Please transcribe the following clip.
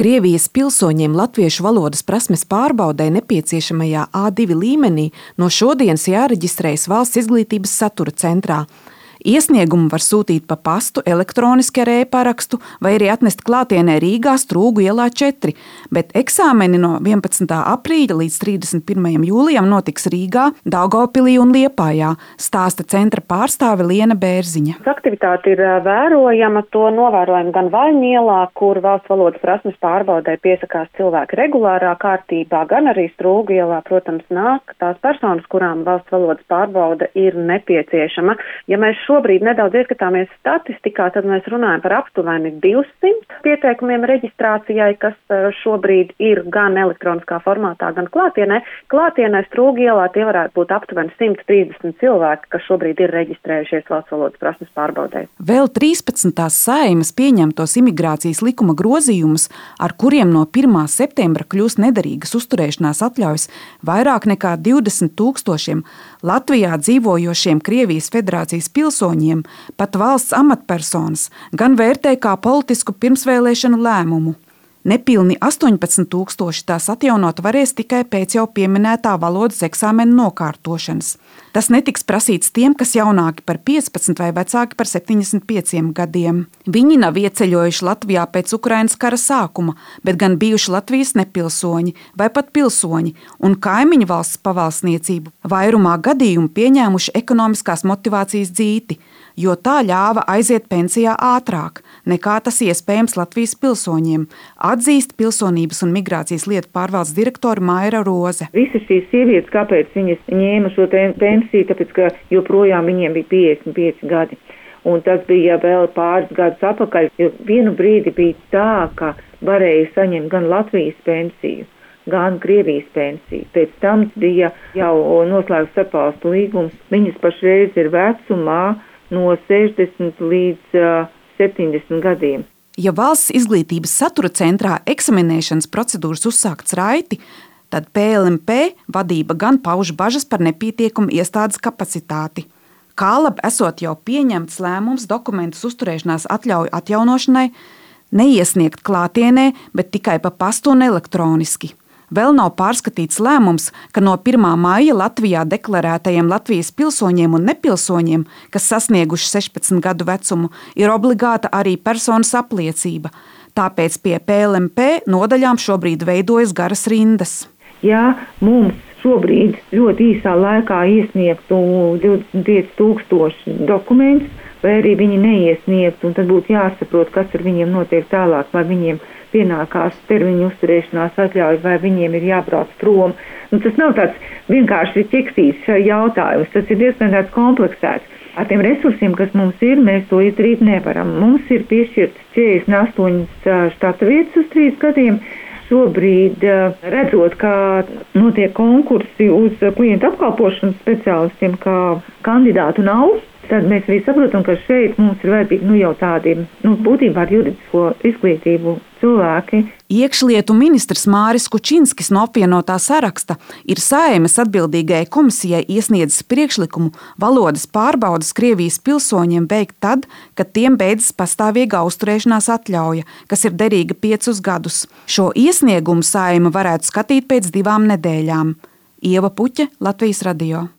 Krievijas pilsoņiem latviešu valodas prasmes pārbaudē nepieciešamajā A2 līmenī no šodienas jāreģistrējas valsts izglītības satura centrā. Iesniegumu var sūtīt pa pastu, elektroniski ar e-parakstu vai arī atnest klātienē Rīgā Strūgu ielā 4, bet eksāmeni no 11. aprīļa līdz 31. jūlijam notiks Rīgā, Daugopilī un Liepājā, stāsta centra pārstāve Liena Bērziņa. Aktivitāte ir vērojama, to novērojam gan Vaļņielā, kur valsts valodas prasmes pārbaudē piesakās cilvēki regulārā kārtībā, gan arī Strūgu ielā, protams, nāk tās personas, kurām valsts valodas pārbauda ir nepieciešama. Ja mēs šobrīd nedaudz ieskatāmies statistikā, tad mēs runājam par aptuveni 200 pieteikumiem reģistrācijai, kas e, šobrīd ir gan elektroniskā formātā, gan klātienē. Klātienē strūgielā tie varētu būt aptuveni 130 cilvēki, kas šobrīd ir reģistrējušies valsts valodas prasmes pārbaudē. Vēl 13. saimas pieņemtos imigrācijas likuma grozījumus, ar kuriem no 1. septembra kļūs nederīgas uzturēšanās atļaujas vairāk nekā 20 tūkstošiem Latvijā dzīvojošiem Krievijas federācijas pilsoņiem pilsoņiem, pat valsts amatpersonas, gan vērtē kā politisku pirmsvēlēšanu lēmumu. Nepilni 18,000 tās atjaunot varēs tikai pēc jau pieminētā valodas eksāmena nokārtošanas. Tas netiks prasīts tiem, kas jaunāki par 15 vai vecāki par 75 gadiem. Viņi nav ieceļojuši Latvijā pēc Ukrainas kara sākuma, bet gan bijuši Latvijas nepilsoņi vai pat pilsoņi un kaimiņu valsts pavalsniecību, vairumā gadījumu pieņēmuši ekonomiskās motivācijas dzīti jo tā ļāva aiziet pensijā ātrāk nekā tas iespējams Latvijas pilsoņiem, atzīst pilsonības un migrācijas lietu pārvaldes direktora Maira Roze. Visas šīs sievietes, kāpēc viņas ņēma šo pensiju, tāpēc ka joprojām viņiem bija 55 gadi. Un tas bija vēl pāris gadus atpakaļ, jo vienu brīdi bija tā, ka varēja saņemt gan Latvijas pensiju, gan Krievijas pensiju. Pēc tam bija jau noslēgts starpvalstu līgums. Viņas pašreiz ir vecumā no 60 līdz uh, 70 gadiem. Ja valsts izglītības satura centrā eksaminēšanas procedūras uzsākts raiti, tad PLMP vadība gan pauž bažas par nepietiekumu iestādes kapacitāti. Kā labi esot jau pieņemts lēmums dokumentus uzturēšanās atļauju atjaunošanai, neiesniegt klātienē, bet tikai pa pastu un elektroniski. Vēl nav pārskatīts lēmums, ka no 1. maija Latvijā deklarētajiem Latvijas pilsoņiem un nepilsoņiem, kas sasnieguši 16 gadu vecumu, ir obligāta arī personas apliecība. Tāpēc pie PLMP nodaļām šobrīd veidojas garas rindas. Ja mums šobrīd ļoti īsā laikā iesniegtu 25,000 dokumentus, vai arī viņi neiesniegtu, tad būtu jāsaprot, kas ar viņiem notiek tālāk, vai viņiem ir pienākās termiņu uzturēšanās atļauja, vai viņiem ir jābrauc prom. Nu, tas nav tāds vienkārši ķeksīts jautājums, tas ir diezgan tāds kompleksēts. Ar tiem resursiem, kas mums ir, mēs to izdarīt nevaram. Mums ir piešķirtas 48 štata vietas uz trīs gadiem. Šobrīd, redzot, kā notiek konkursi uz klientu apkalpošanas speciālistiem, kā kandidātu nav, tad mēs visi saprotam, ka šeit mums ir vajadzīgi nu, jau tādi nu, būtībā ar juridisko izglītību cilvēki. Iekšlietu ministrs Māris Kučinskis no apvienotā saraksta ir saimas atbildīgajai komisijai iesniedzis priekšlikumu valodas pārbaudas Krievijas pilsoņiem veikt tad, kad tiem beidzas pastāvīgā uzturēšanās atļauja, kas ir derīga piecus gadus. Šo iesniegumu saima varētu skatīt pēc divām nedēļām. Ieva Puķa, Latvijas radio.